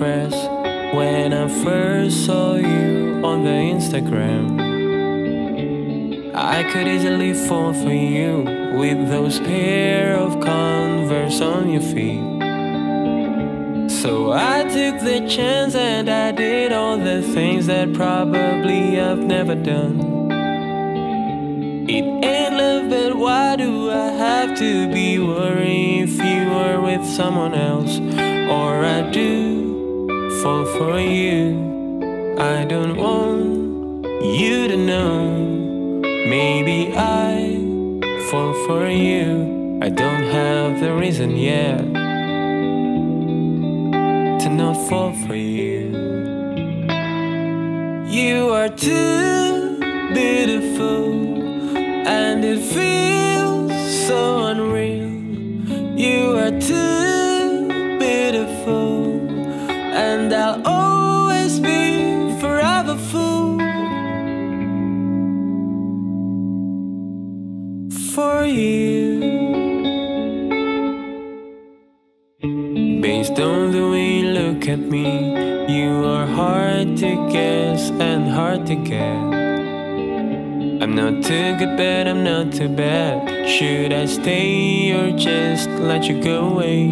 when I first saw you on the Instagram. I could easily fall for you with those pair of Converse on your feet. So I took the chance and I did all the things that probably I've never done. It ain't love, but why do I have to be worried if you are with someone else? Or I do fall for you. I don't want you to know. Maybe I fall for you. I don't have the reason yet to not fall for you. You are too beautiful, and it feels and hard to get. I'm not too good, but I'm not too bad. Should I stay or just let you go away?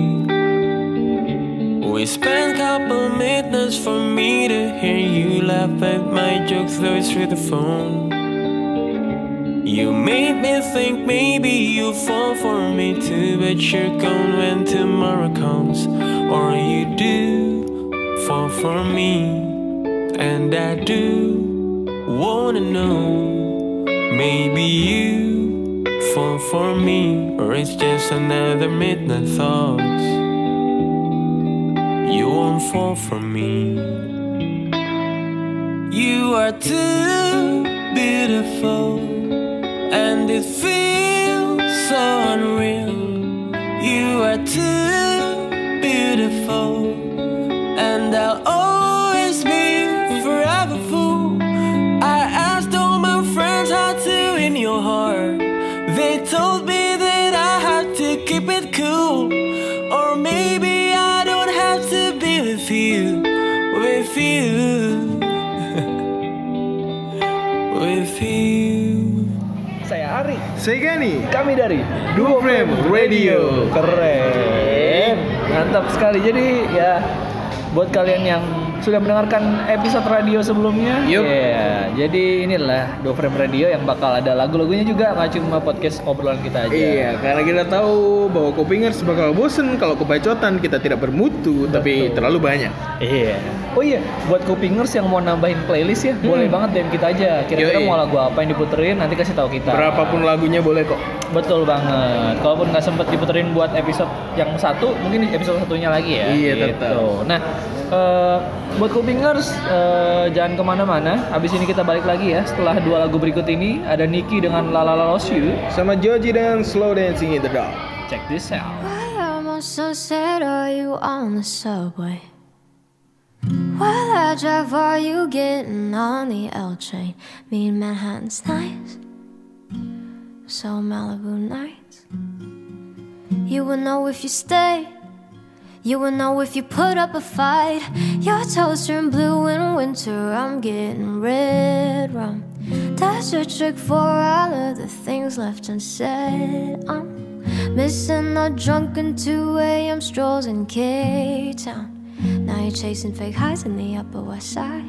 We spent a couple minutes for me to hear you laugh at my jokes, though through the phone. You made me think maybe you'll fall for me too, but you're gone when tomorrow comes. Or you do fall for me, and I do wanna know. Maybe you fall for me, or it's just another midnight thought. You won't fall for me. You are too beautiful and it feels so unreal. You are too beautiful, and I'll Saya Ari. Saya Gani. Kami dari Duo Frame Radio. Keren. Mantap sekali. Jadi ya buat kalian yang sudah mendengarkan episode radio sebelumnya, Yup. ya, jadi inilah Duo Frame Radio yang bakal ada lagu-lagunya juga, nggak cuma podcast obrolan kita aja. Iya, karena kita tahu bahwa Kopingers bakal bosen kalau kebacotan kita tidak bermutu, tapi terlalu banyak. Iya. Oh iya, buat Kupingers yang mau nambahin playlist ya, boleh banget DM kita aja. Kira-kira mau lagu apa yang diputerin, nanti kasih tahu kita. Berapapun lagunya boleh kok. Betul banget. Kalaupun nggak sempet diputerin buat episode yang satu, mungkin di episode satunya lagi ya. Iya, gitu. tetap. Nah, eh, buat kupingers eh, jangan ke mana-mana. Abis ini kita balik lagi ya. Setelah dua lagu berikut ini, ada Nicky dengan La La La Lost You. Sama Joji dan Slow Dancing in the Dark. Check this out. Why almost so sad are you on the subway? While I drive, are you getting on the L train? Me and Manhattan's nice, so Malibu nights. You will know if you stay. You will know if you put up a fight. Your toes turn blue in winter. I'm getting red rum. That's your trick for all of the things left unsaid. I'm missing the drunken 2 a.m. strolls in K Town. Now you're chasing fake highs in the Upper West Side.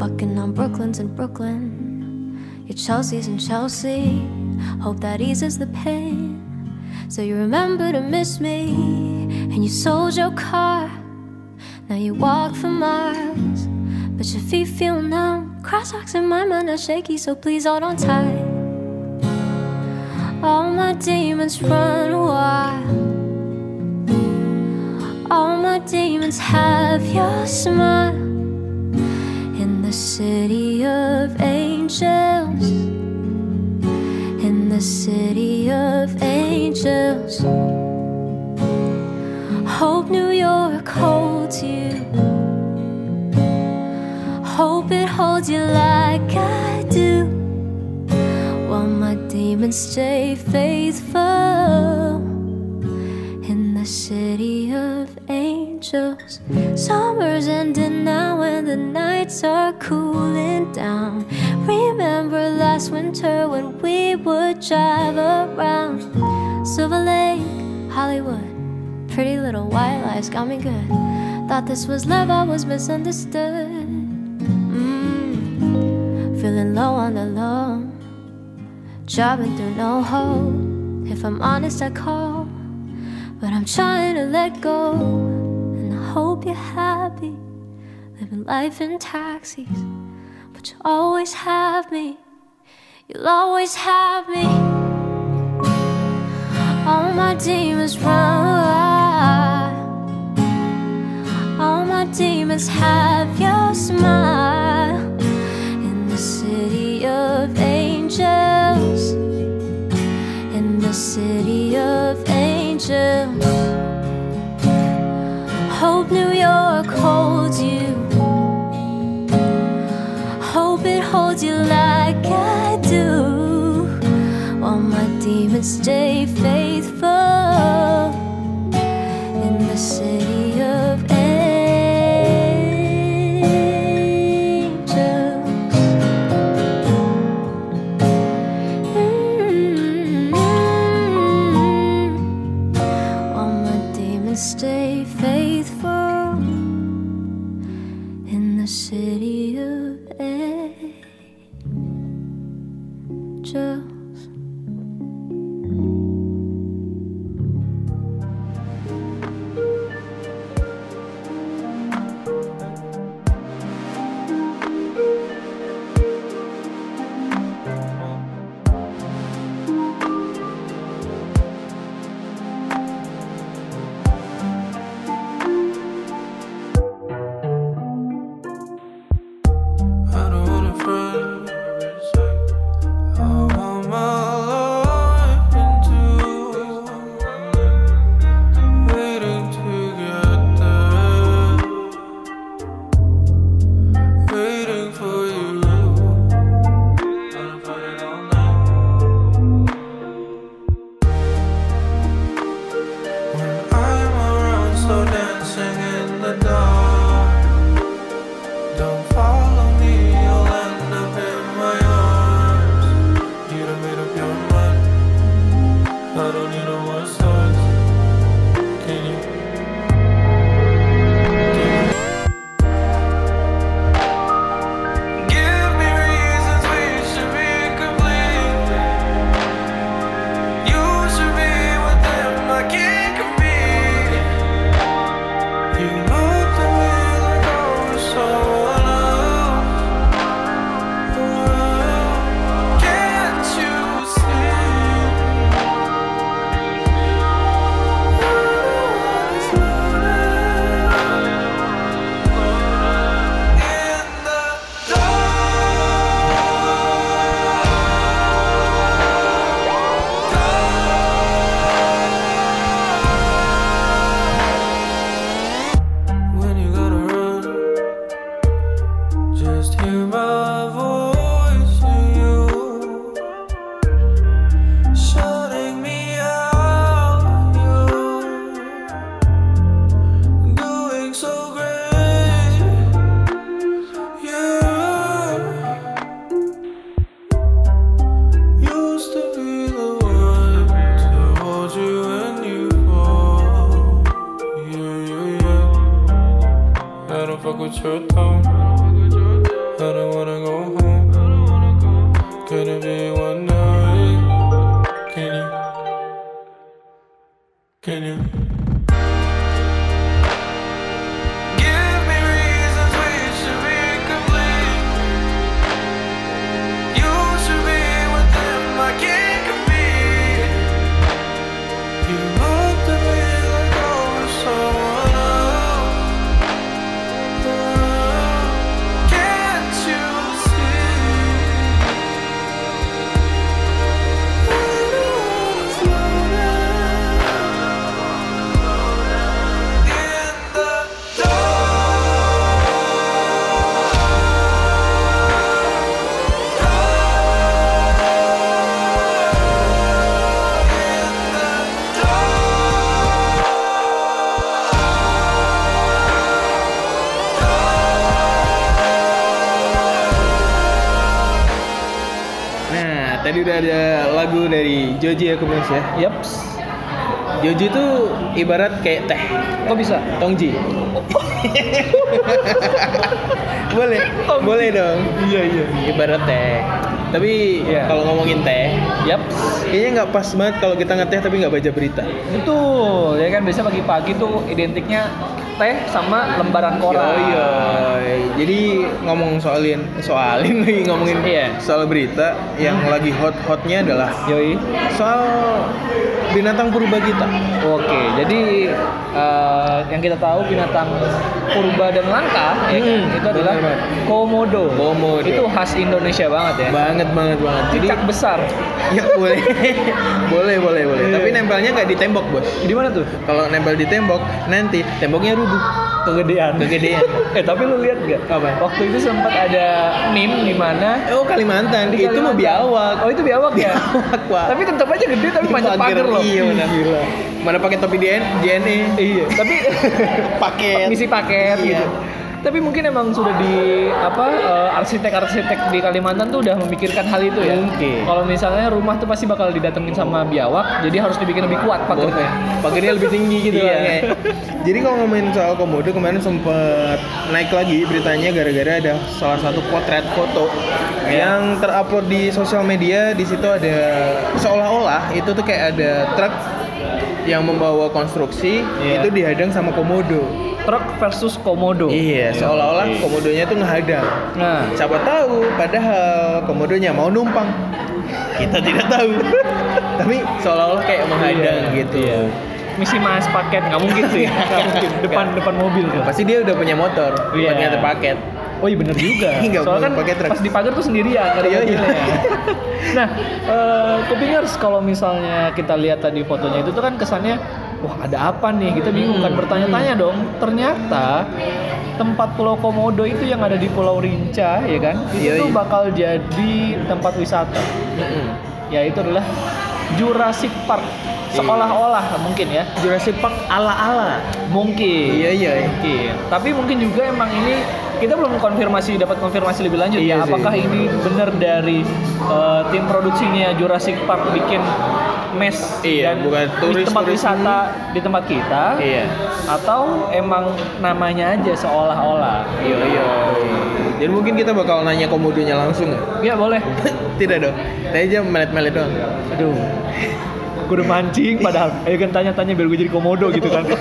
Fucking on Brooklyn's in Brooklyn. Your Chelsea's in Chelsea. Hope that eases the pain. So you remember to miss me. And you sold your car. Now you walk for miles. But your feet feel numb. Crosswalks in my mind are shaky, so please hold on tight. All my demons run wild. All my demons have your smile. In the city of angels. The city of angels. Hope New York holds you. Hope it holds you like I do. While my demons stay faithful in the city of angels. Summer's ending now and the nights are cooling down. Last winter when we would drive around Silver Lake, Hollywood. Pretty little white lies got me good. Thought this was love, I was misunderstood. Mm. Feeling low on the low, jobbing through no hope. If I'm honest, I call, but I'm trying to let go. And I hope you're happy, living life in taxis. But you always have me, you'll always have me. All my demons run. All my demons have your smile in the city of angels. In the city of angels. Hope New York holds you. Hope it holds you like I stay faithful Joji ya Kumis ya. Yaps. Joji itu ibarat kayak teh, Kok bisa? tongji. boleh, Tongji. boleh dong. Iya iya. Ibarat teh. Tapi Iya. kalau ngomongin teh, Yaps. kayaknya nggak pas banget kalau kita ngeteh tapi nggak baca berita. Betul. Ya kan biasa pagi-pagi tuh identiknya teh sama lembaran koran. Iya, jadi ngomong soalin, soalin lagi ngomongin Iya. soal berita yang lagi hot-hotnya adalah Yoi. soal binatang purba kita. Oke, jadi eh, yang kita tahu binatang purba dan langka ya kan, Hmm, itu adalah benar. komodo. Komodo. Itu khas Indonesia banget ya. Banget banget banget. Jadi Cicak besar. ya boleh, boleh boleh boleh. Iya. Tapi nempelnya nggak di tembok bos. Di mana tuh? Kalau nempel di tembok nanti temboknya rubuh. Kegedean. Kegedean. eh tapi lu lihat gak? Apa? Waktu itu sempat ada meme di mana Oh Kalimantan, di itu mau biawak. Oh itu biawak ya? Biawak, Pak. tapi tetap aja gede tapi panjat pagar loh. Iya benar. Mana pakai topi DN, JNE. Iya, tapi Paket. ngisi paket Iya. gitu. Tapi mungkin emang sudah di apa eh, arsitek-arsitek di Kalimantan tuh udah memikirkan hal itu ya. Mungkin. Kalau misalnya rumah tuh pasti bakal didatengin sama biawak, jadi harus dibikin lebih kuat pagernya. Pagernya lebih tinggi gitu Iya. kayak. Jadi kalau ngomongin soal komodo kemarin sempet naik lagi beritanya gara-gara ada salah satu potret foto Iya. yang terupload di sosial media. Di situ ada seolah-olah itu tuh kayak ada truk yang membawa konstruksi Iya. itu dihadang sama komodo. Truk versus komodo. Iya, seolah-olah Oke. komodonya tuh ngehadang. Nah, Siapa tahu padahal komodonya mau numpang. Kita tidak tahu. Tapi seolah-olah kayak menghadang Iya, gitu. iya. misi mas paket nggak mungkin sih. Nggak mungkin. Depan depan mobil tuh. Pasti dia udah punya motor, Iya. buat nganter paket. Oh iya bener juga. Soalnya kan pakai pas di pagar tuh sendirian ada Iya, iya. nah, eh Kupingers kalau misalnya kita lihat tadi fotonya itu tuh kan kesannya wah ada apa nih? Kita bingung kan Hmm. bertanya-tanya dong. Ternyata tempat Pulau Komodo itu yang ada di Pulau Rinca ya kan? Itu Iya, tuh iya. bakal jadi tempat wisata. Yaitu adalah Jurassic Park. Iya. Seolah-olah mungkin ya. Jurassic Park ala-ala. Mungkin. Iya, iya. Mungkin. Tapi mungkin juga emang ini kita belum konfirmasi dapat konfirmasi lebih lanjut Iya ya. sih. Apakah ini benar dari uh, tim produksinya Jurassic Park bikin mes Iya, dan bukan di turis- tempat turis wisata di tempat kita Iya. atau emang namanya aja seolah-olah. Iya, iya. Jadi mungkin kita bakal nanya komodonya langsung? Ya boleh. Tidak dong. Kita aja melet-melet doang. Aduh. Gue udah mancing padahal. Ayo kan tanya-tanya biar gue jadi komodo gitu kan.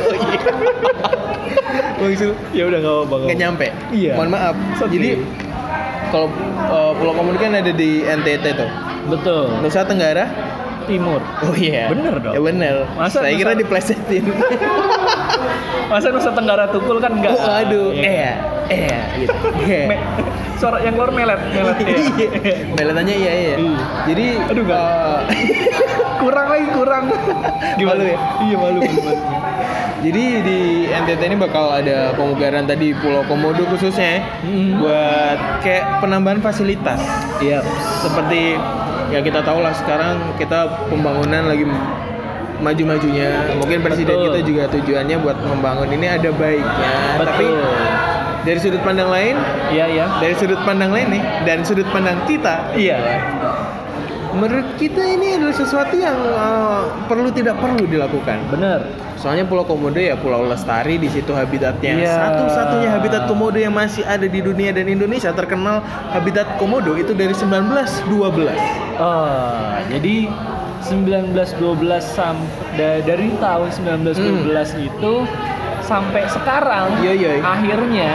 Langsung ya udah nggak apa-apa. nggak nyampe. Iya. Mohon maaf. Oke. Jadi kalau uh, Pulau Komodo kan ada di NTT tuh. Betul. Nusa Tenggara. Timur. Oh iya. Bener dong. Ya bener. Masa Saya Nusa- kira diplesetin. Masa Nusa Tenggara Tukul kan enggak? oh aduh. Iya. Eh, eh, gitu. Me- suara yang keluar melet, melet ya. Iya. Meletannya iya iya. Iya. Jadi Aduh, nggak. uh, kurang lagi kurang. Malu ya? Iya malu malu. malu. Jadi di NTT ini bakal ada pemugaran tadi Pulau Komodo khususnya ya, Mhm. buat kayak penambahan fasilitas. Iya. Seperti ya kita tahu lah sekarang kita pembangunan lagi maju-majunya. Mungkin presiden Betul. kita juga tujuannya buat membangun ini ada baiknya. Tapi Betul. dari sudut pandang lain, Iya iya. dari sudut pandang lain nih, dan sudut pandang kita, Iya. Menurut kita ini adalah sesuatu yang uh, perlu tidak perlu dilakukan. Bener. Soalnya Pulau Komodo ya Pulau Lestari di situ habitatnya Iya. satu-satunya habitat komodo yang masih ada di dunia dan Indonesia terkenal habitat komodo itu dari 1912. Oh, jadi 1912 sampai dari tahun 1912 itu sampai sekarang Iya, iya. akhirnya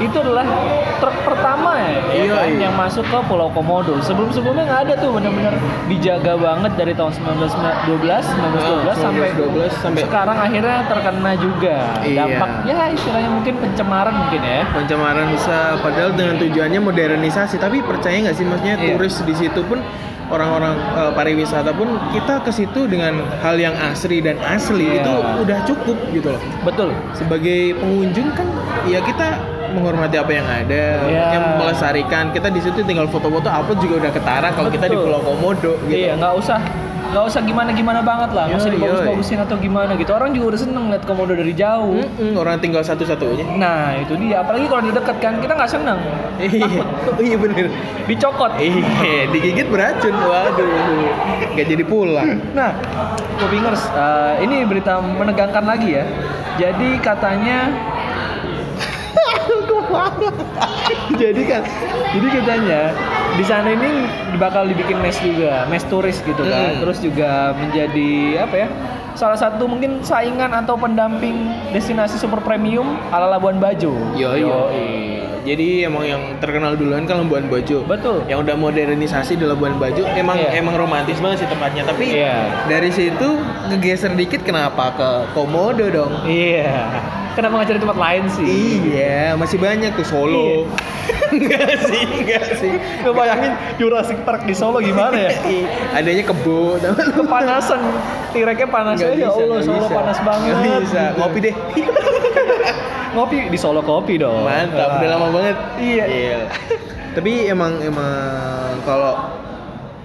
itu adalah truk pertama ya, ya Iya, kan, iya. yang masuk ke Pulau Komodo. Sebelum-sebelumnya nggak ada tuh benar-benar dijaga banget dari tahun 1912, 1912 Ah, sampai 1912 sampai- sekarang akhirnya terkena juga. Iya. Dampak ya istilahnya mungkin pencemaran mungkin ya. Pencemaran bisa padahal dengan tujuannya modernisasi tapi percaya nggak sih maksudnya Iya. turis di situ pun orang-orang eh, pariwisata pun kita ke situ dengan hal yang asri dan asli Iya. itu udah cukup gitu loh. Betul. Sebagai pengunjung kan ya kita menghormati apa yang ada, Iya. yang melestarikan. Kita di situ tinggal foto-foto upload juga udah ketara kalau kita di. Pulau Komodo gitu. Iya, nggak usah nggak usah gimana-gimana banget lah, nggak usah dibagus-bagusin atau gimana gitu. Orang juga udah seneng lihat komodo dari jauh. Mm-mm, orang tinggal satu-satu aja. Nah itu dia, apalagi kalau di dekat kan kita nggak seneng, Iya, oh, iya bener. dicokot. Iya, digigit beracun. Waduh, nggak jadi pulang. Nah, Kopingers, eh, ini berita menegangkan lagi ya. Jadi katanya jadi kan jadi katanya di sana ini bakal dibikin mes juga mes turis gitu kan Hmm. terus juga menjadi apa ya salah satu mungkin saingan atau pendamping destinasi super premium ala Labuan Bajo Yo yo. Jadi emang yang terkenal duluan kan Labuan Bajo. betul Yang udah modernisasi di Labuan Bajo emang Iya. emang romantis banget sih tempatnya. Tapi Iya. dari situ ngegeser dikit kenapa ke Komodo dong? iya kenapa nggak cari tempat lain sih Iya, masih banyak tuh Solo. enggak sih, enggak sih. Lu bayangin Jurassic Park di Solo gimana ya Adanya kebo, kepanasan tireknya panas Nggak ya Allah Solo bisa. panas banget Nggak bisa, ngopi deh. ngopi di Solo kopi dong Mantap, udah lama banget. Iya. Tapi emang emang kalau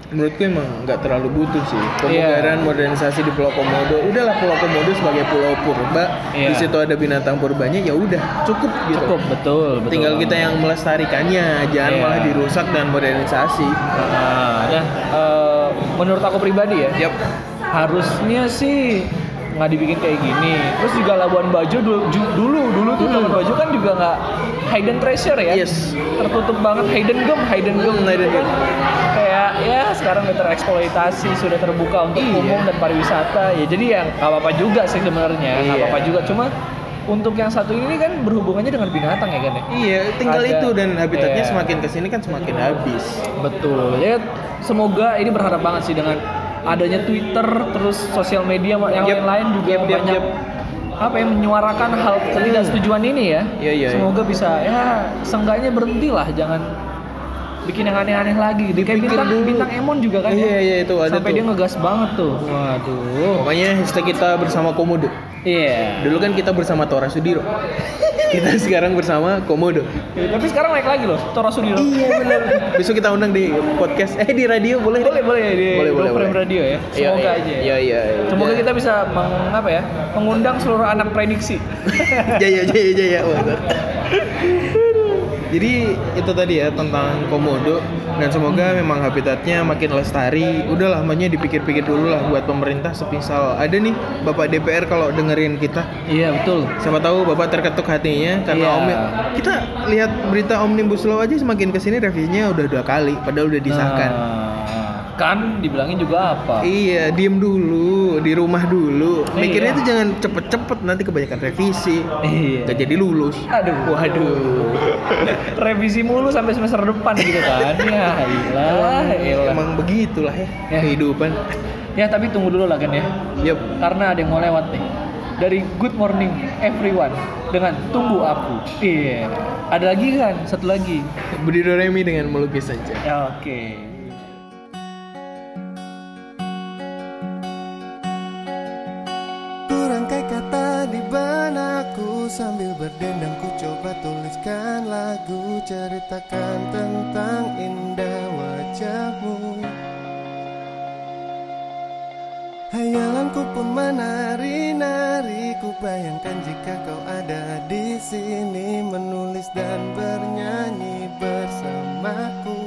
menurutku emang nggak terlalu butuh sih pemugaran modernisasi di Pulau Komodo. Udahlah Pulau Komodo sebagai pulau purba, Iya. di situ ada binatang purbanya ya udah cukup gitu. cukup betul betul Tinggal kita yang melestarikannya, jangan Iya. malah dirusak dan modernisasi. nah, nah, eh, menurut aku pribadi ya Yap. harusnya sih nggak dibikin kayak gini terus juga Labuan Bajo dulu dulu dulu tuh Labuan Bajo kan juga nggak hidden treasure ya Hmm. Yes. tertutup banget hidden gem hidden gem Hmm, hidden gem. kayak ya sekarang udah tereksploitasi sudah terbuka untuk Iya. umum dan pariwisata ya jadi yang nggak apa-apa juga sih sebenarnya nggak Iya. apa-apa juga cuma untuk yang satu ini kan berhubungannya dengan binatang ya kan ya Iya, tinggal Ada. itu dan habitatnya Iya. semakin ke sini kan semakin habis. Betul. Ya semoga ini berharap banget sih dengan adanya Twitter terus sosial media yang Yep. lain-lain juga Yep, yep, banyak yep. apa ya menyuarakan hal ketidaksetujuan ini ya. Iya, iya, Semoga bisa ya seenggaknya berhenti lah jangan bikin yang aneh-aneh lagi gitu. Kayak bintang dulu. bintang Emon juga kan Iya, ya. iya, itu ada Sampai tuh. dia ngegas banget tuh. Waduh. Pokoknya hashtag kita bersama Komodo. Iya. Dulu kan kita bersama Tora Sudiro. Kita sekarang bersama Komodo. Ya, Tapi sekarang naik lagi loh, Tora Sudiro. Iya benar. Besok kita undang di podcast eh di radio boleh? Boleh boleh di Boleh, boleh, boleh. Radio ya. Iya, Semoga iya. aja. ya. Iya iya. iya. Semoga kita bisa meng, apa ya, mengundang seluruh anak prediksi. jaya jaya jaya. Jadi itu tadi ya tentang komodo dan semoga memang habitatnya makin lestari. Udahlah, makanya dipikir-pikir dulu lah buat pemerintah sepisal ada nih Bapak DPR kalau dengerin kita. iya betul. Siapa tahu Bapak terketuk hatinya karena Iya. omni- kita lihat berita Omnibus Law aja semakin ke sini revisinya udah dua kali padahal udah disahkan. Nah, kan dibilangin juga apa? Iya, diem dulu, di rumah dulu. Mikirnya Iya. tuh jangan cepet-cepet nanti kebanyakan revisi. Iya. Gak jadi lulus. Aduh, waduh. Revisi mulu sampai semester depan gitu kan. Ya, ilah, ilah. Emang begitulah ya, Ya. kehidupan. Ya, tapi tunggu dulu lah kan ya. Yup. Karena ada yang mau lewat nih. Dari Good Morning Everyone dengan Tunggu Aku. Iya. Ada lagi kan? Satu lagi. Budi Doremi dengan melukis saja. Oke. Berangkai Sambil berdendang ku coba tuliskan lagu Ceritakan tentang indah wajahmu. Hayalanku pun menari-nari Ku bayangkan jika kau ada di sini Menulis dan bernyanyi bersamaku.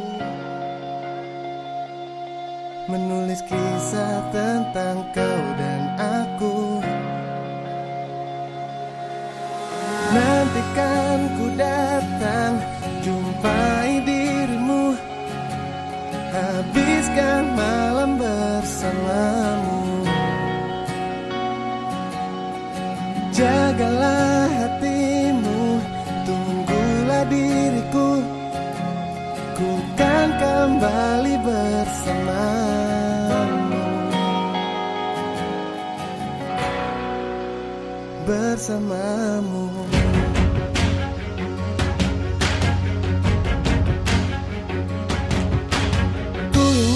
Menulis kisah tentang kau dan aku Nantikan ku datang Jumpai dirimu. Habiskan malam bersamamu. Jagalah hatimu Tunggulah diriku. Ku kan kembali bersamamu. Bersamamu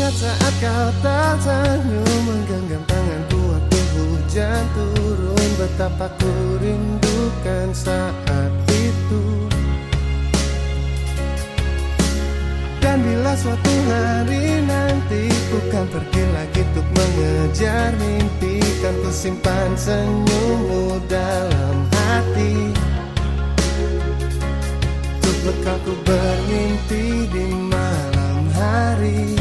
ingat saat kau tersenyum Menggenggam tanganku waktu hujan turun. Betapa ku rindukan saat itu. Dan bila suatu hari nanti Ku kan pergi lagi untuk mengejar mimpi Kan ku simpan senyummu dalam hati. Untuk bekal ku bermimpi di malam hari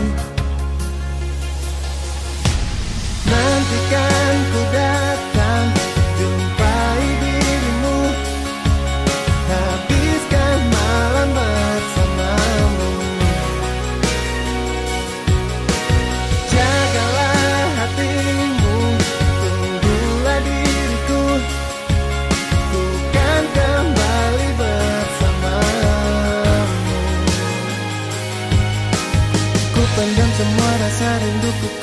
pendam semua rasa rinduku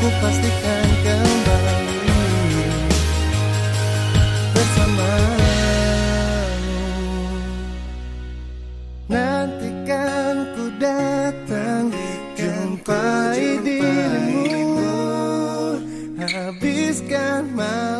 ku pastikan kembali Bersamamu. Nantikan ku datang Jumpai dirimu. Habiskan malam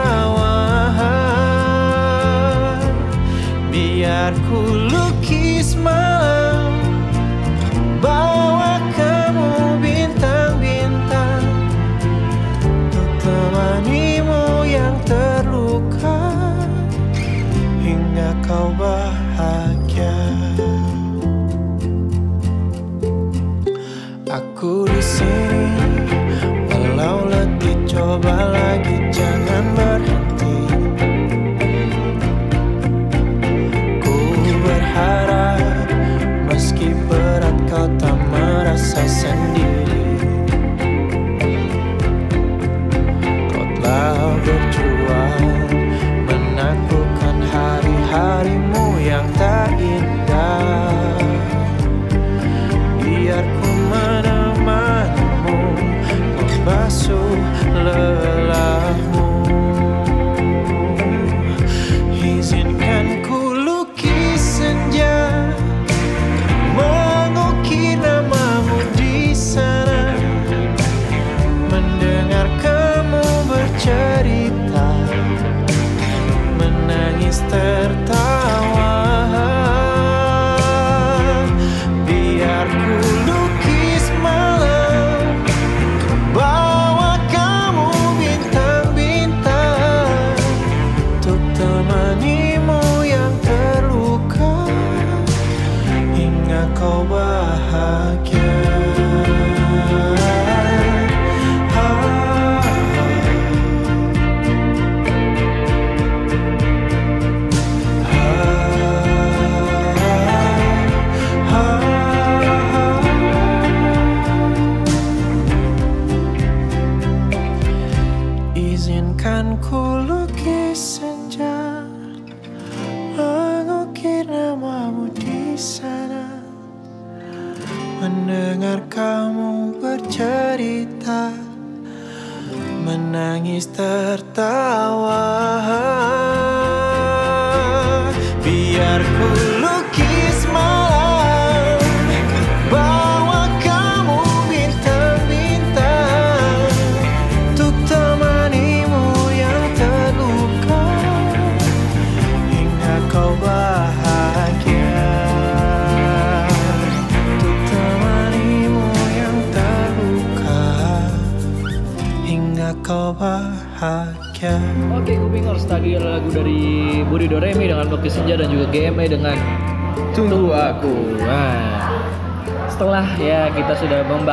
Biar ku lukis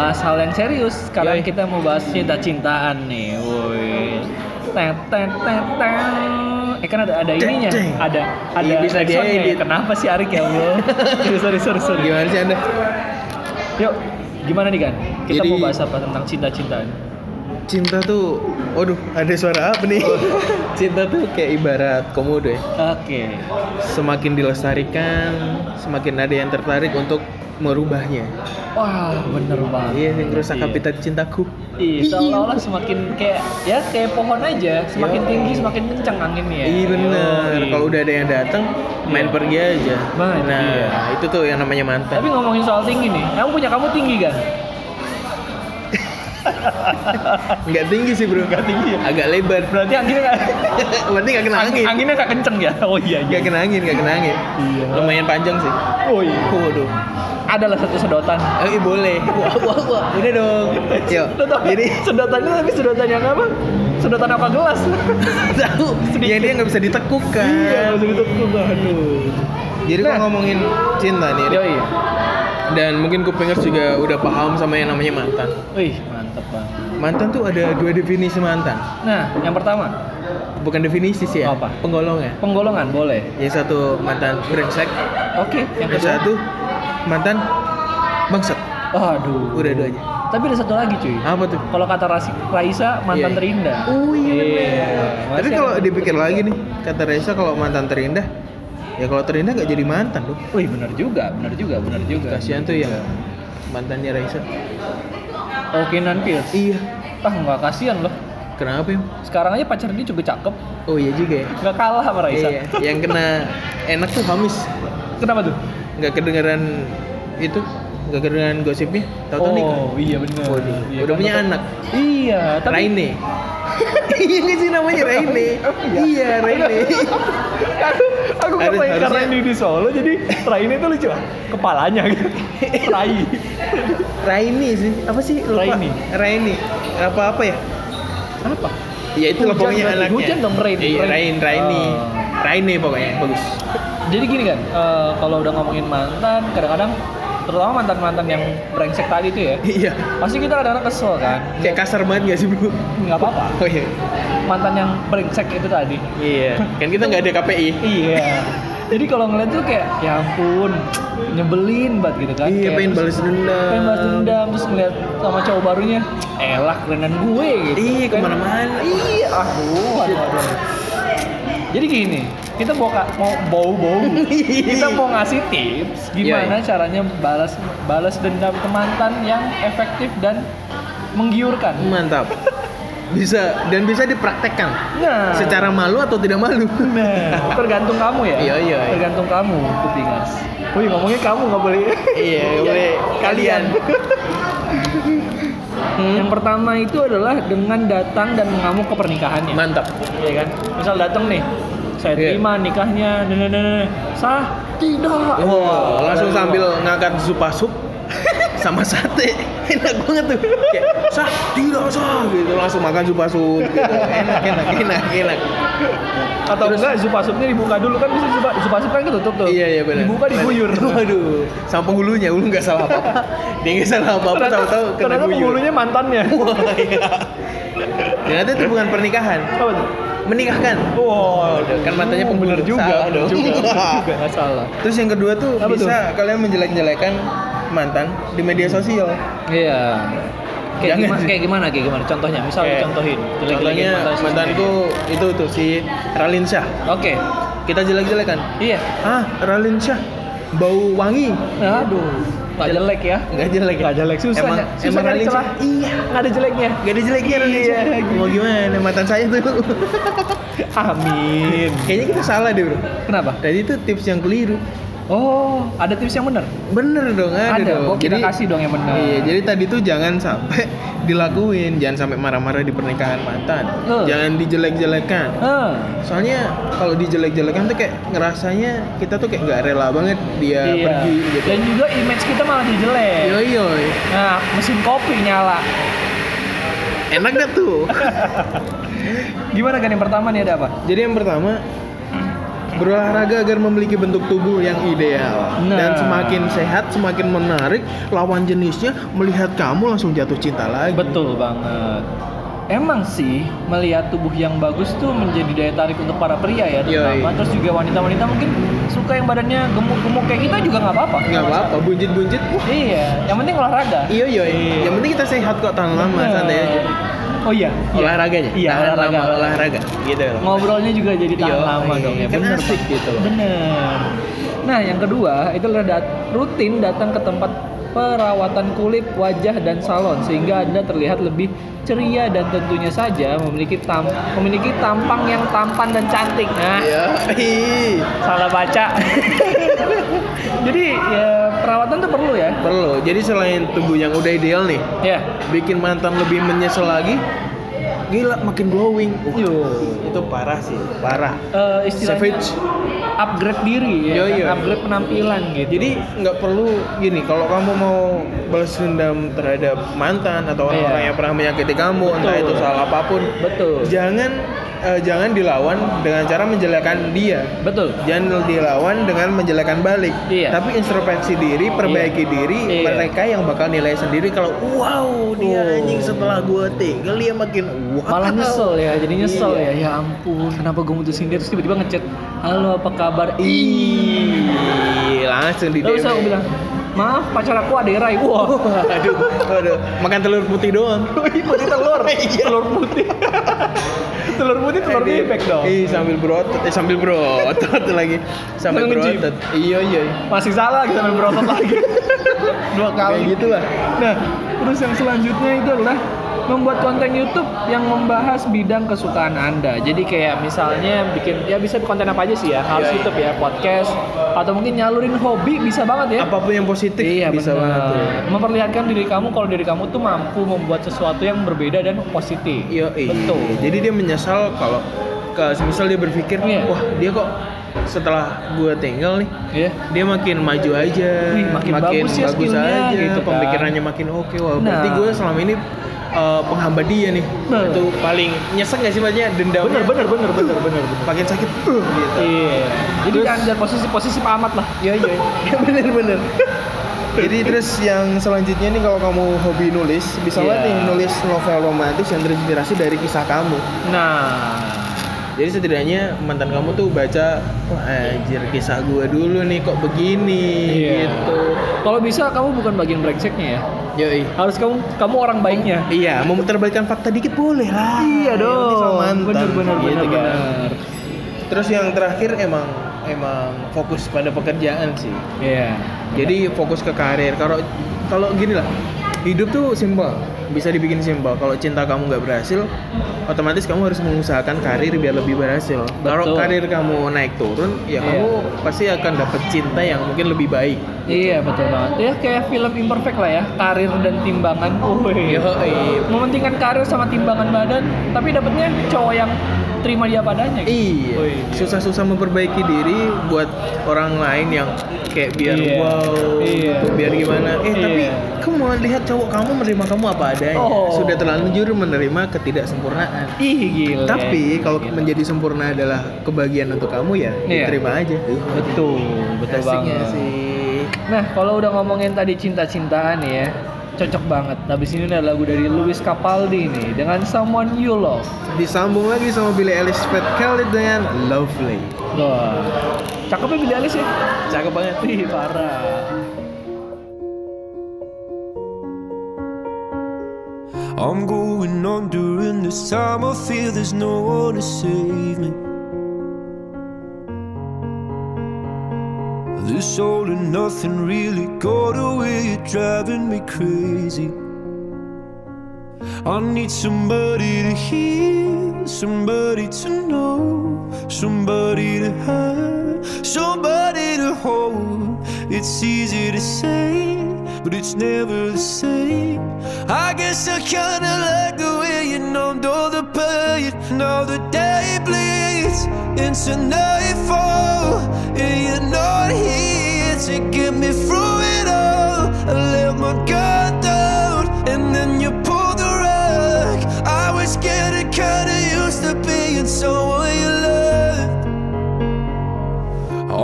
membahas hal yang serius, sekarang Yoi. kita mau bahas cinta-cintaan nih. Woi. Tet tet tet tet. Eh kan ada ada ininya, ada ada Iya, bisa ya. diedit. Kenapa sih Arik ya Allah? sorry, sorry, sorry, sorry. Gimana sih anda? Yuk, gimana nih kan? Kita Jadi- mau bahas apa tentang cinta-cintaan? Cinta tuh, waduh, ada suara apa nih? Cinta tuh kayak ibarat komodo ya. Oke. Semakin dilestarikan, semakin ada yang tertarik untuk merubahnya. Wah, bener banget. Iya, yang merusak Iya. habitat cintaku. Iya, seolah-olah semakin kayak ya kayak pohon aja, semakin Yo. tinggi semakin kencang anginnya. Iya bener. Kalau udah ada yang datang, main Iya. pergi aja. Nah, itu nah, dia. itu tuh yang namanya mantan. Tapi ngomongin soal tinggi nih, kamu punya kamu tinggi kan? Nggak tinggi sih bro. Nggak tinggi. Agak lebar. Berarti anginnya nggak Berarti nggak kena angin. anginnya nggak kenceng ya? Oh iya iya. Nggak kena angin, nggak kena angin. Iya. Lumayan panjang sih. Oh iya. Waduh. Adalah satu sedotan. Eh boleh. Wah, wah, wah. Udah dong. Yuk. Jadi sedotannya tapi sedotan yang apa? Sedotan apa gelas? tahu. Ya dia nggak bisa ditekuk kan. Iya, maksud itu aduh. Jadi Nah. kalau ngomongin cinta nih, Yoi. dan mungkin kupingers juga udah paham sama yang namanya mantan. Wih, mantep banget. Mantan tuh ada dua definisi mantan. Nah, yang pertama, Bukan definisi sih ya. Apa? Penggolongan. penggolongan boleh. Yang satu mantan brengsek, Oke, yang yang kedua. satu mantan bangsat. Aduh. Udah dua aja. Tapi ada satu lagi cuy. Apa tuh? Kalau kata Rasi, Raisa mantan Iya. terindah. Oh iya Tapi Masih kalau dipikir lagi nih, kata Reza kalau mantan terindah, ya kalau terindah nggak jadi mantan dong. Wih benar juga, benar juga, benar juga. Kasihan tuh yang mantannya Raisa. Oke nan Pierce. Iya. Ah nggak kasihan loh. Kenapa ya? Sekarang aja pacar dia juga cakep, Oh iya juga ya. nggak kalah sama Raisa. Iya. Yang kena enak tuh Hamis. Kenapa tuh? Nggak kedengeran itu, nggak kedengeran gosipnya. Tahu-tahu nikah. oh iya benar. Waduh, Iya, udah kan, punya anak. Iya, tapi Raine. Iya nggak sih namanya Raine? Iya Raine. aku aku main karena ini di Solo jadi Raine itu lucu kepalanya gitu Rai Raini sih. Apa sih? Lupa. Raini. Raini. Apa apa ya? apa Ya itu Hujan pokoknya anaknya. Hujan dong, Rain. Iya, Rain. Rain, Raini. Oh. Raini pokoknya bagus. jadi gini kan eh, kalau udah ngomongin mantan kadang-kadang terutama mantan-mantan yang brengsek tadi tuh ya Iya. pasti kita kadang-kadang kesel kan Kayak kasar banget gak sih bro? nggak apa-apa Oh iya. mantan yang brengsek itu tadi Iya. Kan kita nggak ada KPI. iya jadi kalau ngeliat tuh kayak ya ampun nyebelin banget gitu kan Iya, Kayak pengen balas dendam. pengen balas dendam terus ngeliat sama cowok barunya elah kerenan gue gitu Iya, Kan- ke mana-mana. iya aduh aduh, aduh. jadi gini kita mau ka- mau bau bau kita mau ngasih tips gimana Iya, caranya balas balas dendam ke mantan yang efektif dan menggiurkan Mantap. Bisa dan bisa dipraktekkan. nah Secara malu atau tidak malu. nah tergantung kamu ya Iya, iya. tergantung kamu kupingas Wih ngomongnya kamu nggak boleh Iya, boleh kalian. Yang pertama itu adalah dengan datang dan mengamuk ke pernikahannya. Mantap. Iya kan? Misal datang nih, saya Iya. terima nikahnya, dan dan dan dan. sah tidak. Wow, langsung sambil ngangkat sup sama sate. Enak banget tuh. Kayak sah, tidak sah gitu. Langsung makan zupa sup gitu. Enak, enak, enak, enak. Atau enggak zupa supnya dibuka dulu kan bisa zupa, zupa sup kan ketutup tuh. Iya, iya benar. Dibuka diguyur. Waduh, sama penghulunya, ulu nggak salah apa-apa. Dia nggak salah apa-apa, Ternyata, tahu-tahu kena ternyata guyur. penghulunya mantannya. Wah, iya. Ternyata itu bukan pernikahan, Apa tuh? menikahkan. Wow, Kan mantannya penghulu. bener juga, Salah dong. juga, juga, salah. Terus yang kedua tuh Apa bisa kalian menjelek-jelekan mantan di media sosial. Iya. Kayak Jangan gimana, sih. kayak gimana, kayak gimana? Contohnya, misal Kayak- contohin. Contohnya mantanku itu tuh si Ralin Syah. media. Oke. Kita jelek-jelekan. Iya. Ah, Ralin Syah bau wangi. Aduh, nggak jelek ya. Nggak jelek. ya? Nggak jelek susah. Emang ya. susah emang celah. Iya. Nggak ada jeleknya. Gak ada jeleknya Ralinsa. Iya, Mau gimana? Mantan saya tuh. Amin. Kayaknya kita salah deh bro. Kenapa? Tadi itu tips yang keliru. Oh, ada tips yang benar. Bener dong, ada, Ada. dong. Oh, kita kasih dong yang benar. Iya, jadi tadi tuh jangan sampai dilakuin, jangan sampai marah-marah di pernikahan mantan, Eh. jangan dijelek-jelekan. Eh, Soalnya kalau dijelek-jelekan tuh kayak ngerasanya kita tuh kayak nggak rela banget dia iya. pergi gitu. Dan juga image kita malah dijelek. Yoi yoi, Nah, mesin kopi nyala. enak gak tuh? Gimana kan yang pertama nih ada apa? jadi yang pertama berolahraga agar memiliki bentuk tubuh yang ideal Nah. dan semakin sehat, semakin menarik, lawan jenisnya melihat kamu langsung jatuh cinta lagi. Betul banget. Emang sih melihat tubuh yang bagus tuh menjadi daya tarik untuk para pria ya terutama. Yoi. Terus juga wanita-wanita mungkin suka yang badannya gemuk-gemuk kayak kita juga nggak apa-apa. Nggak apa-apa, bunjit-bunjit. Wah, Iya, yang penting olahraga. Iya iya, yang penting kita sehat kok tahan lama santai aja. Oh iya, iya. Olahraganya, Iya, tahan olahraga. lama olahraga, gitu. Ngobrolnya juga jadi tahan Iya, lama iya. dong ya. Kan Bener, asik gitu loh. Bener. Nah, yang kedua itu adalah dat- rutin datang ke tempat perawatan kulit, wajah dan salon sehingga Anda terlihat lebih ceria dan tentunya saja memiliki tam memiliki tampang yang tampan dan cantik. Nah, Iya, salah baca. Jadi ya perawatan tuh perlu ya. Perlu. Jadi selain tubuh yang udah ideal nih, Ya. bikin mantan lebih menyesal lagi, gila makin glowing. Uh, Yo. itu parah sih, parah. Eh, istilahnya Savage. upgrade diri ya, Yo, kan? yo. upgrade penampilan gitu. Jadi nggak perlu gini, kalau kamu mau balas dendam terhadap mantan atau orang-orang Iya. yang pernah menyakiti kamu, entah Betul. itu salah apa pun, betul. jangan eh, jangan dilawan dengan cara menjelekan dia. Betul. Jangan dilawan dengan menjelekan balik. Iya. Tapi introspeksi diri, perbaiki Iya. diri, Iya. mereka yang bakal nilai sendiri kalau wow dia Oh. anjing setelah gua tinggal dia makin wow. malah nyesel ya jadi nyesel Iya. ya ya ampun kenapa gue mutusin dia terus tiba-tiba ngechat halo apa kabar Ih, langsung di aku bilang maaf pacar aku ada Rai wah Waduh, waduh, makan telur putih doang. putih telur telur putih telur putih telur bebek dong Ih, sambil berotot, eh sambil berotot lagi. Sambil Sambil berotot. Iya, iya. masih salah kita main berotot lagi dua Kayak kali gitu lah. Nah, terus yang selanjutnya itu adalah membuat konten YouTube yang membahas bidang kesukaan Anda. Jadi kayak misalnya bikin ya bisa konten apa aja sih ya, harus Iya, iya. YouTube ya, podcast atau mungkin nyalurin hobi bisa banget ya. Apa pun yang positif Iya bisa bener. banget tuh. Memperlihatkan diri kamu kalau diri kamu tuh mampu membuat sesuatu yang berbeda dan positif. Iya. Betul. Jadi dia menyesal kalau ke misal dia berpikir, Iya. wah dia kok setelah gua tinggal nih, Iya. dia makin maju aja, Wih, makin bagus ya skillnya, aja, gitu kan. pemikirannya makin oke. Wah, berarti Nah. gue selama ini uh, penghambat dia nih. Nah. Itu paling nyesek gak sih maksudnya dendamnya? Bener bener bener bener bener bener. Makin sakit, uh, gitu. Iya. Jadi jangan jangan posisi posisi pamat lah. Iya iya, iya bener bener. Jadi terus yang selanjutnya nih kalau kamu hobi nulis, bisa banget nih nulis novel romantis yang terinspirasi dari kisah kamu. Nah, Jadi setidaknya mantan kamu tuh baca, wah anjir kisah gue dulu nih kok begini Iya. gitu. Kalau bisa kamu bukan bagian brengseknya ya. Yoi. Harus kamu kamu orang baiknya. Iya, memutarbalikkan fakta dikit boleh lah. Iya dong. mantan, Bener bener gitu bener kan. bener. Terus yang terakhir emang emang fokus pada pekerjaan sih. Iya. Jadi fokus ke karir. Kalau kalau gini lah, hidup tuh simpel, bisa dibikin simpel. Kalau cinta kamu nggak berhasil, otomatis kamu harus mengusahakan karir biar lebih berhasil. Kalau karir kamu naik turun, ya Iya. kamu pasti akan dapat cinta yang mungkin lebih baik. Iya betul banget. Ya kayak film imperfect lah ya, karir dan timbangan. Oh iya. Mementingkan karir sama timbangan badan, tapi dapatnya cowok yang terima dia padanya. Gitu. Iya, susah-susah memperbaiki diri buat orang lain yang kayak biar Iya. wow, Iya. gitu, biar gimana. Eh Iya. tapi kamu lihat cowok kamu menerima kamu apa adanya. Oh. Sudah terlanjur menerima ketidaksempurnaan. Ih gila. Tapi kalau Gila. menjadi sempurna adalah kebahagiaan untuk kamu ya, Iya. terima aja. betul, betul Asiknya banget. sih. Nah, kalau udah ngomongin tadi cinta-cintaan ya, cocok banget. Habis ini ada lagu dari Louis Capaldi nih dengan Someone You Love. Disambung lagi sama Billie Eilish Fat Khalid dengan Lovely. Wah, cakepnya Billie Eilish ya? Cakep banget. Ih, parah. I'm going on during this time. I feel there's no one to save me. This all and nothing really got away, you're driving me crazy. I need somebody to hear, somebody to know, somebody to have, somebody to hold. It's easy to say, but it's never the same. I guess I kinda like the way you numbed all the pain. Now the day bleeds into nightfall, and you're not here to get me through it all. I let my guard down, and then you pulled the rug. I was getting kinda used to being someone you.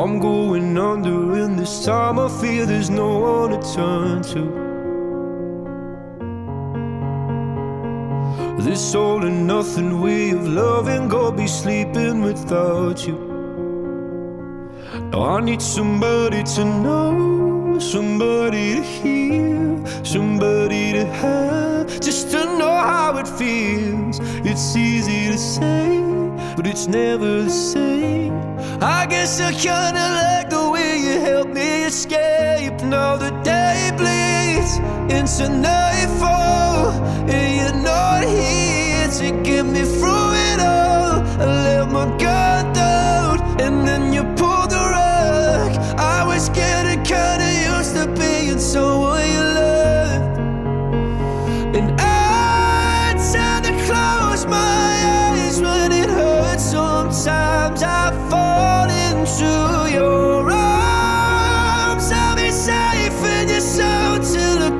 I'm going under, and this time I feel there's no one to turn to. This all and nothing way of loving, go be sleeping without you. Now I need somebody to know, somebody to hear, somebody to have, just to know how it feels. It's easy to say, but it's never the same. I guess I kinda like the way you help me escape. Now the day bleeds into nightfall, and you're not here to get me through it all. I let my guard someone you loved. And I tend to close my eyes when it hurts. Sometimes I fall into your arms. I'll be safe in your till I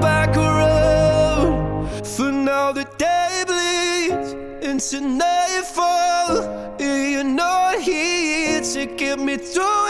back around. For now, the day bleeds into nightfall. and You're not here to get me through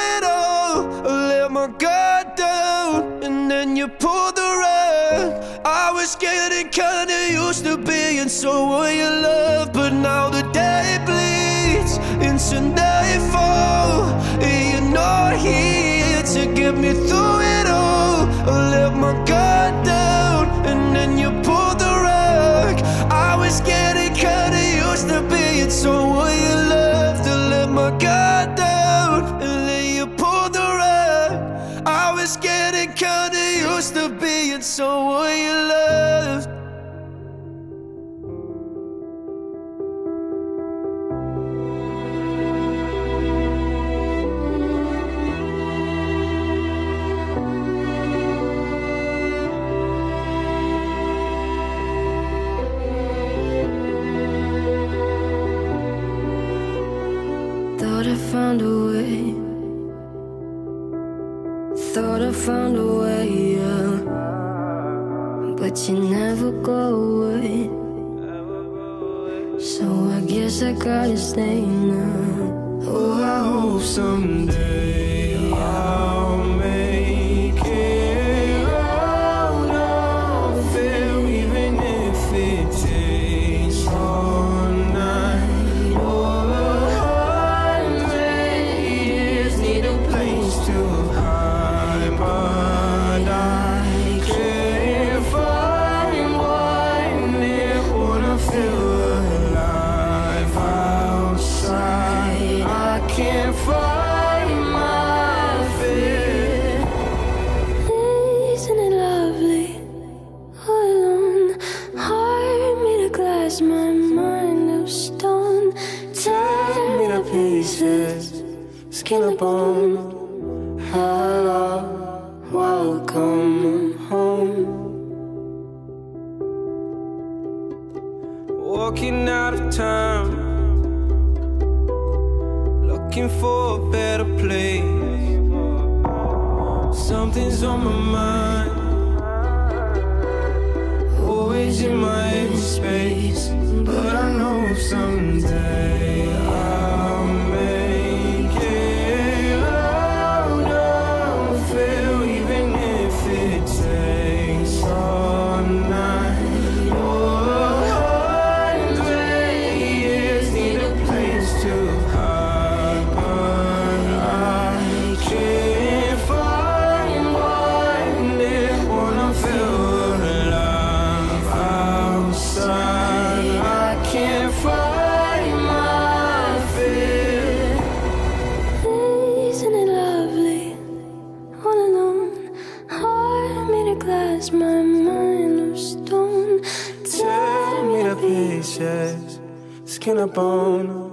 to being someone you love, but now the day bleeds into nightfall. and You're not here to get me through it all. I let my guard down, and then you pulled the rug. I was getting kinda used to being someone you loved. To let my guard down, and then you pulled the rug. I was getting kinda used to being someone you loved. But you never go away. So I guess I gotta stay now. Oh, I hope someday Up on. bone.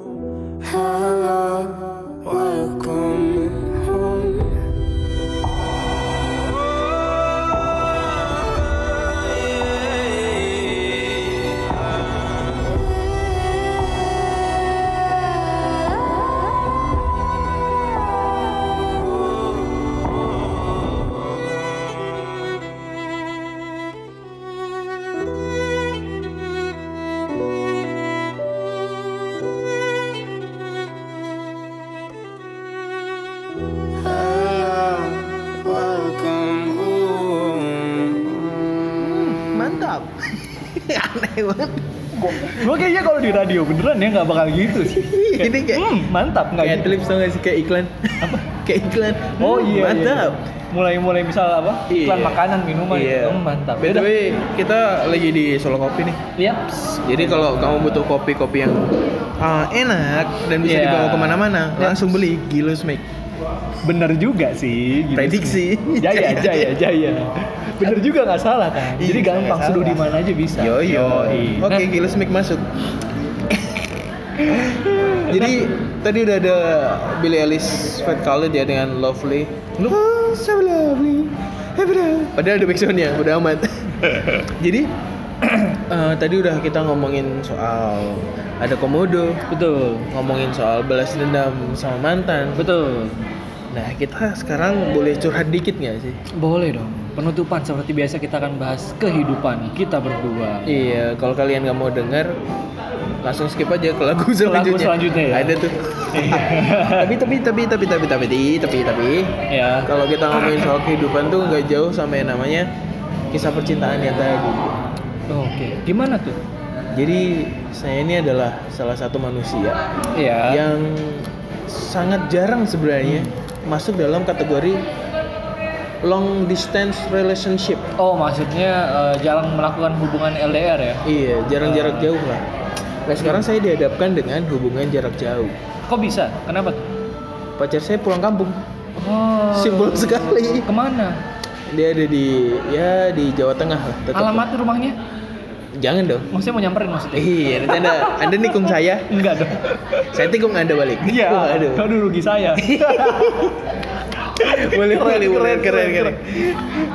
Radio beneran ya nggak bakal gitu sih. Ini kayak Hmm, mantap nggak kayak gitu. clips tau gak sih kayak iklan? Apa? kayak iklan. Oh Hmm, iya. Mantap. Mulai-mulai misal apa? Iklan Iya. makanan, minuman. Iya. Hmm, mantap. By the way, kita lagi di Solo Kopi nih. Lihat. Jadi kalau kamu butuh kopi-kopi yang ah, enak dan bisa Iya. dibawa ke mana-mana, Iya. langsung beli Gilus Make. Bener juga sih. gitu Prediksi. Jaya, jaya, jaya. Bener juga nggak salah kan. Iya, Jadi gampang seduh di mana aja bisa. Yo yo. Oke, Nah, Gilus Make masuk. Jadi tadi udah ada Billie Eilish Fat Khalid ya dengan Lovely. Oh, so lovely. Padahal ada backsoundnya, udah amat. Jadi eh, tadi udah kita ngomongin soal ada komodo, betul. ngomongin soal balas dendam sama mantan. Betul. Nah kita sekarang boleh curhat dikit nggak sih? Boleh dong. Penutupan seperti biasa kita akan bahas kehidupan kita berdua. Iya, kalau kalian nggak mau denger, langsung skip aja ke lagu selanjutnya. selanjutnya ya? Ada tuh. tapi tapi tapi tapi tapi tapi tapi tapi ya. kalau kita ngomongin soal kehidupan tuh nggak jauh sama yang namanya kisah percintaan yang tadi. Oke. Gimana tuh? Jadi saya ini adalah salah satu manusia Iya. yang sangat jarang sebenarnya masuk dalam kategori long distance relationship. Oh, maksudnya eh, jarang melakukan hubungan LDR ya? Iya, jarang jarak jauh lah. Nah sekarang saya dihadapkan dengan hubungan jarak jauh. Kok bisa? Kenapa? Pacar saya pulang kampung, Oh. simpel sekali. Ke mana? Dia ada di ya di Jawa Tengah lah. tetap. Alamat rumahnya? Jangan dong. Maksudnya mau nyamperin maksudnya? Iya, nanti anda anda nikung saya, Enggak dong. saya tikung anda balik. Iya. Wah, aduh. Aduh rugi saya. boleh boleh boleh keren keren.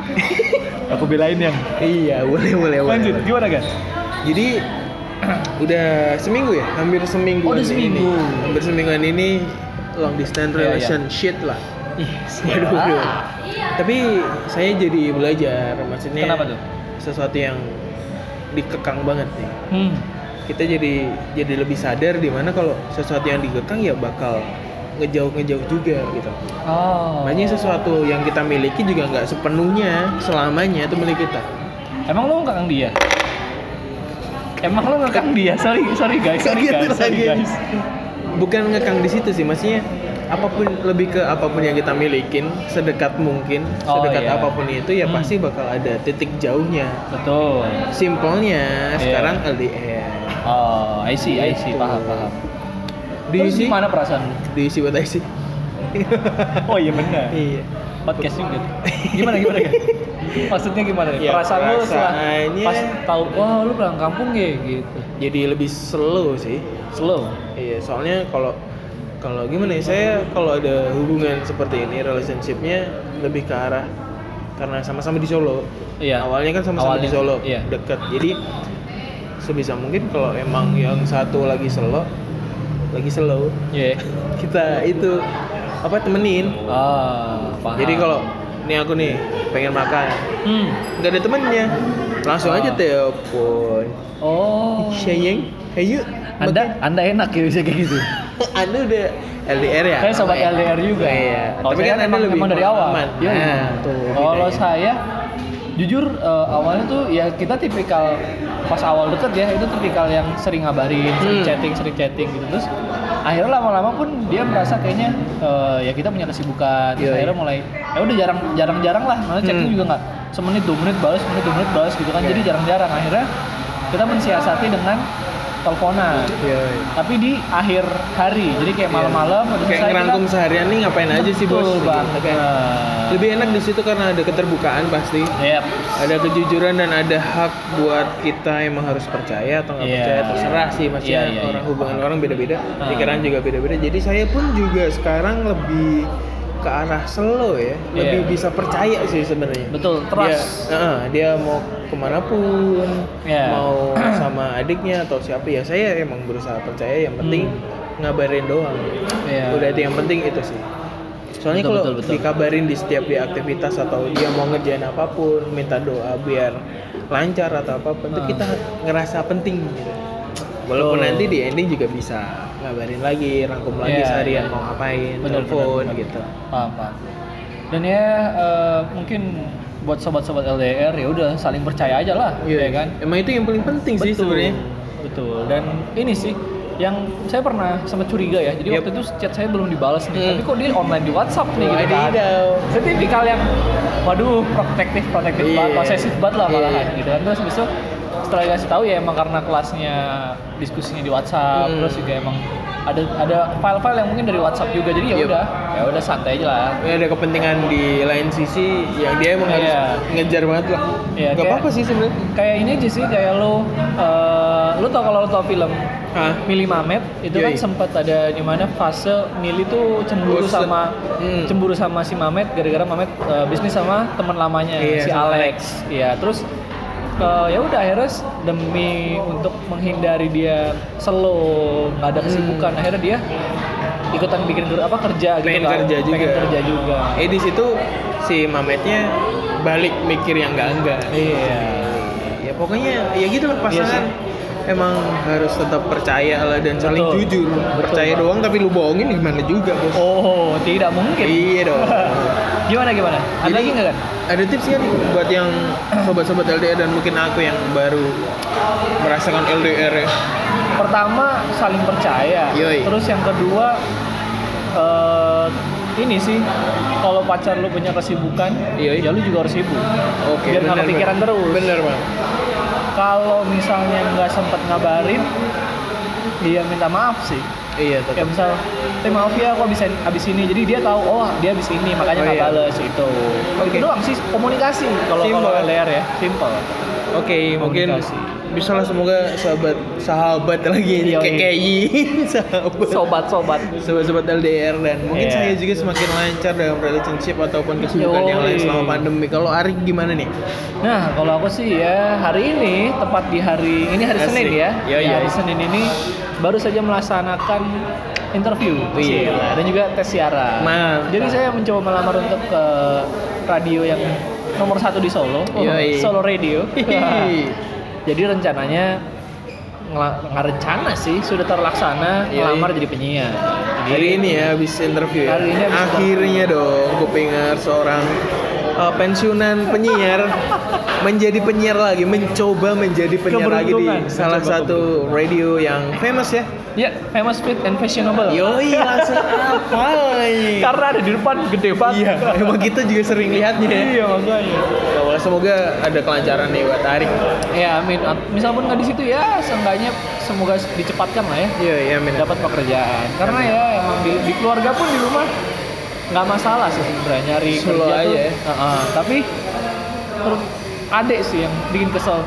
Aku belain yang. Iya boleh boleh boleh. Lanjut, gimana guys? Jadi udah seminggu ya, hampir seminggu. Oh, udah seminggu. Hampir semingguan ini long distance Iya, iya. relationship lah. Ih, Waduh, waduh. Tapi saya jadi belajar, maksudnya Kenapa tuh? sesuatu yang dikekang banget nih. Hmm. Kita jadi jadi lebih sadar di mana kalau sesuatu yang dikekang ya bakal ngejauh ngejauh juga gitu. Oh. Makanya sesuatu yang kita miliki juga nggak sepenuhnya selamanya itu milik kita. Emang lo ngekang dia? Emang lo ngekang dia? Sorry, sorry guys, sorry guys, sorry lagi. guys. Bukan ngekang di situ sih, maksudnya apa pun lebih ke apa pun yang kita milikin sedekat mungkin, Oh, sedekat iya. apa pun itu ya Hmm. pasti bakal ada titik jauhnya. Betul. Simpelnya Iya. sekarang LDR. Oh, I see, I see, Gitu. paham, paham. Di Terus gimana perasaan? lu? diisi buat IC. Oh iya benar. iya. Podcast juga. Gimana gimana guys? Maksudnya gimana nih? Ya, perasaan lu setelah pas tahu, wah lu pulang kampung ya gitu. Jadi lebih slow sih. Slow. Iya, soalnya kalau kalau gimana ya saya kalau ada hubungan seperti ini relationshipnya lebih ke arah karena sama-sama di Solo. Iya. Awalnya kan sama-sama di Solo, iya. dekat. Jadi sebisa mungkin kalau emang yang satu lagi slow, lagi slow, Iya. kita itu apa temenin. Ah, paham. Jadi kalau nih aku nih pengen makan, hmm. nggak ada temennya, langsung Ah. aja telepon. Oh. Sayang, ayo. Anda Anda enak ya bisa kayak gitu. Anda udah LDR ya? Saya sobat Namanya? LDR juga. Iya. Kalau Tapi kan Anda emang, lebih emang dari awal. pengalaman. Iya, Nah, tuh. bedanya. Kalau saya jujur eh, awalnya tuh ya kita tipikal pas awal deket ya itu tipikal yang sering ngabarin, sering Hmm. chatting, sering chatting gitu terus akhirnya lama-lama pun dia merasa kayaknya eh, ya kita punya kesibukan. Terus Iya, akhirnya mulai ya udah jarang jarang jarang lah. Malah chatting Hmm. juga nggak semenit dua menit balas semenit dua menit balas gitu kan. Iya. jadi jarang-jarang. Akhirnya kita mensiasati dengan teleponan Iya. tapi di akhir hari jadi kayak malam-malam udah Kayak ngerangkum kita- seharian nih ngapain aja sih bos? Betul banget. Kayak Lebih enak di situ karena ada keterbukaan pasti. Yep. Ada kejujuran dan ada hak buat kita emang harus percaya atau nggak Iya. percaya terserah sih mas Iya, ya iya, orang iya. hubungan orang beda-beda Ah. pikiran juga beda-beda jadi saya pun juga sekarang lebih ke arah slow ya lebih Iya. bisa percaya sih sebenarnya betul dia, trust Heeh, dia mau ke mana pun Iya. mau sama adiknya atau siapa ya saya emang berusaha percaya yang penting ngabarin doang Hmm. Iya. udah itu yang penting itu sih soalnya Betul, kalau betul, betul. dikabarin di setiap dia aktivitas atau dia mau ngerjain apa pun minta doa biar lancar atau apa pun itu Ah. kita ngerasa penting gitu walaupun nanti di ending juga bisa ngabarin lagi rangkum lagi Iya, seharian iya. mau ngapain Bener, telepon bener, bener. gitu paham paham dan ya eh, mungkin buat sobat-sobat LDR ya udah saling percaya aja lah ya kan emang itu yang paling penting sih Betul, sebenarnya betul dan ini sih yang saya pernah sempat curiga ya jadi Yep. waktu itu chat saya belum dibalas nih Hmm. tapi kok dia online di WhatsApp nih gitu kan saya tipikal yang waduh protektif protektif Iya. banget posesif banget lah malahan Iya. gitu kan terus itu setelah dikasih tahu ya emang karena kelasnya diskusinya di WhatsApp Hmm. terus juga emang ada ada file-file yang mungkin dari WhatsApp juga jadi ya Yep. udah ya udah santai aja lah Ya, ada kepentingan di lain sisi yang dia emang harus Iya. ngejar banget lah. Iya, Gak kayak- apa-apa sih sebenarnya. kayak ini aja sih kayak lo eh, lo tau kalau lo tau film Hah? Mili Mamet itu kan Yoi. sempat ada di mana fase Mili tuh cemburu Bosen. sama Hmm. cemburu sama si Mamet gara-gara Mamet eh, bisnis sama teman lamanya Iya, si Alex. Iya, terus eh, ya udah akhirnya demi untuk menghindari dia slow nggak ada kesibukan Hmm. akhirnya dia ikutan bikin apa kerja gitu Pengen kan. kerja juga. pengen kerja juga Eh di situ si Mametnya balik mikir yang enggak enggak. iya Ya pokoknya ya gitu lah pasangan. Emang harus tetap percaya lah dan saling Betul. jujur. Betul, percaya doang tapi lu bohongin gimana juga bos. oh tidak mungkin Iya dong. gimana gimana ada Jadi- lagi nggak kan Ada tips kan buat yang sobat-sobat LDR dan mungkin aku yang baru merasakan LDR ya. pertama saling percaya Yoi. terus yang kedua eh, ini sih kalau pacar lu punya kesibukan Yoi. ya lu juga harus sibuk Oke. biar nggak kepikiran terus Bener bang. Kalau misalnya nggak sempet ngabarin dia minta maaf sih Iya tetap. kayak misal eh maaf ya aku habis habis ini jadi dia tahu oh dia habis ini makanya Oh, nggak iya. bales itu Oke. itu doang sih komunikasi kalau kalau LDR ya simple Oke, mungkin Komunikasi. Bisa lah semoga sahabat sahabat lagi Yoi. kayak kayak sahabat sobat-sobat sobat-sobat LDR dan mungkin Iya. saya juga semakin lancar dalam relationship ataupun kesibukan yang lain Yoi. selama pandemi. Kalau Ari gimana nih? Nah, kalau aku sih ya hari ini tepat di hari ini hari Asik. Senin ya. Iya, Di iya. hari Senin ini baru saja melaksanakan interview Iya. Cila, dan juga tes siaran. Mantap. Jadi saya mencoba melamar untuk ke radio yang nomor satu di Solo, oh, Yoi. Solo Radio. Jadi rencananya rencana sih sudah terlaksana melamar jadi penyiar. Jadi Hari ini ya habis interview ya. Hari ini habis Akhirnya dong, kupingar seorang uh, pensiunan penyiar menjadi penyiar lagi, mencoba menjadi penyiar lagi di salah Mencoba satu radio yang famous ya. ya famous fit and fashionable. Yoi, langsung apa? Karena ada di depan gede banget. Iya, emang kita juga sering lihatnya. ya. Iya makanya. Ya semoga ada kelancaran nih buat Arik. Ya amin. Misal pun nggak di situ ya, seenggaknya semoga dicepatkan lah ya Iya, iya, amin. dapat pekerjaan. Karena ya emang di, di keluarga pun di rumah nggak masalah sih sebenarnya nyari Slow kerja aja tuh. ya. Heeh, tapi terus adek sih yang bikin kesel.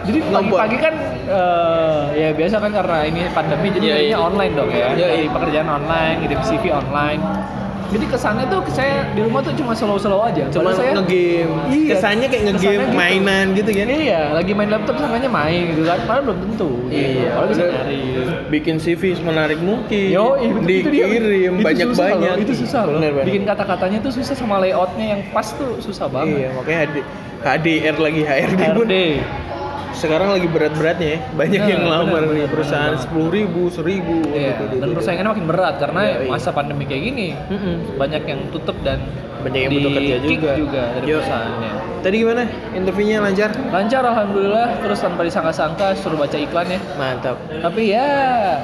Jadi pagi-pagi kan eh, ya biasa kan karena ini pandemi jadi Iya, jadinya iya. online dong ya. Iya, Dari iya. pekerjaan online, ngirim CV online. Jadi kesannya tuh saya di rumah tuh cuma slow-slow aja. Cuma Padahal saya ngegame. Iya. Kesannya kayak Kesannya ngegame gitu. mainan gitu kan. Iya, lagi main laptop sangkanya main gitu kan. Padahal belum tentu. gitu. Iya, Kalau bisa nyari. bikin CV menarik mungkin. Yo, itu dia. dikirim Itu banyak susah banyak. loh, Itu susah loh. Bener, bener. Bikin kata-katanya tuh susah sama layoutnya yang pas tuh susah banget. Iya, makanya HD, HDR lagi HRD pun HRD. Sekarang lagi berat-beratnya ya. Banyak Nah, yang ngelamar nih perusahaan sepuluh ribu, seribu. Iya, dan persaingannya makin berat karena Iya, iya. masa pandemi kayak gini. Banyak yang tutup dan Banyak yang butuh kerja juga. juga dari Yo. perusahaannya. Tadi gimana? Interviewnya lancar? Lancar alhamdulillah, terus tanpa disangka-sangka suruh baca iklan ya. Mantap. Tapi ya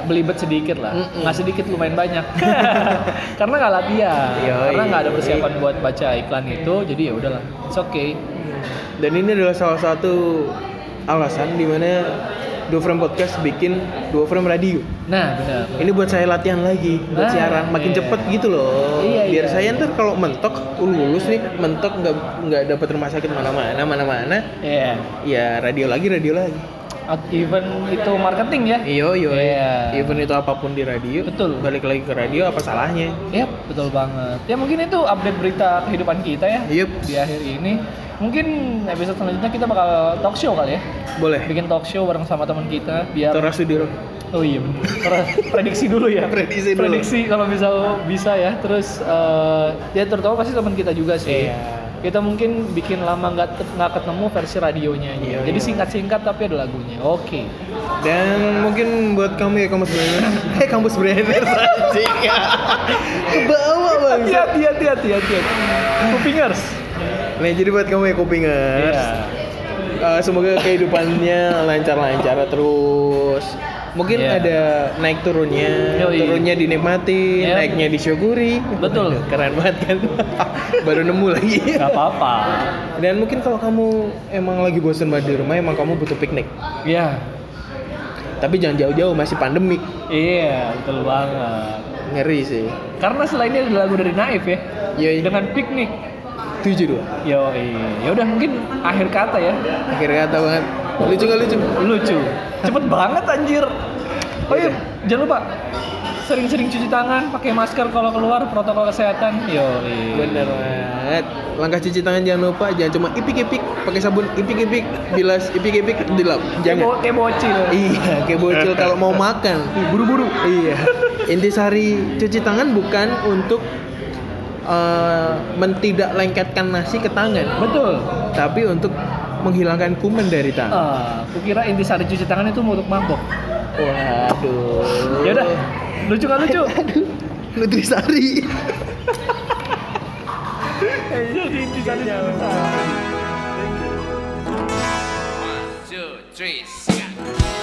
belibet sedikit lah, Mm-mm. nggak sedikit lumayan banyak. Karena nggak latihan, Yoi. karena nggak ada persiapan buat baca iklan itu, jadi ya udahlah, it's okay. Dan ini adalah salah satu alasan di mana dua frame podcast bikin dua frame radio. Nah, benar. Ini buat saya latihan lagi buat Ah, siaran makin iya. cepet gitu loh. Iya, Biar iya. saya ntar kalau mentok lulus nih mentok nggak nggak dapat rumah sakit mana-mana mana-mana. Iya. Ya radio lagi radio lagi. Even itu marketing ya. Iyo iyo. Iya. Even itu apa pun di radio. Betul. Balik lagi ke radio apa salahnya? Yap, betul banget. Ya mungkin itu update berita kehidupan kita ya. Yup. Di akhir ini. Mungkin episode selanjutnya kita bakal talk show kali ya. Boleh. Bikin talk show bareng sama teman kita biar Tora Sudiro. Oh iya bener. Pre- Prediksi dulu ya. Prediksi dulu. Prediksi kalau bisa bisa ya. Terus eh, ya terutama pasti teman kita juga sih. Iya. Kita mungkin bikin lama nggak nggak ketemu versi radionya aja. Iya, Jadi iya. singkat-singkat tapi ada lagunya. Oke. Dan mungkin buat kamu ya kampus brainer. Eh kampus brainer anjing. Ke bawah bang. Hati-hati, hati-hati, hati-hati. Kupingers. Nah jadi buat kamu ya kupingers. Iya. Eh, semoga kehidupannya lancar-lancar terus. Mungkin Iya. ada naik turunnya, Yoi. turunnya dinikmati, Iya. naiknya disyukuri. Betul. Keren banget kan. Baru nemu lagi. Gak apa-apa. Dan mungkin kalau kamu emang lagi bosan banget di rumah, emang kamu butuh piknik. Iya. Tapi jangan jauh-jauh, masih pandemik. Iya, betul banget. Ngeri sih. Karena selain ini ada lagu dari Naif ya. Yoi. Dengan piknik. Tujuh dua. Yo, ya udah mungkin akhir kata ya. Akhir kata banget. Lucu gak lucu? Lucu. Cepet banget anjir. Oh iya, jangan lupa sering-sering cuci tangan, pakai masker kalau keluar, protokol kesehatan. Yo, Bener banget. Langkah cuci tangan jangan lupa, jangan cuma ipik-ipik, pakai sabun ipik-ipik, bilas ipik-ipik, dilap. Jangan. kayak bocil. Iya, kayak bocil kalau mau makan. Buru-buru. Iya. Intisari cuci tangan bukan untuk eh, mentidak lengketkan nasi ke tangan, Betul. tapi untuk menghilangkan kuman dari tangan. Ah, kukira intisari cuci tangan itu untuk mabok. Waduh. Ya udah, lucu nggak lucu? Nutrisari. Jadi intisari cuci tangan. Pergi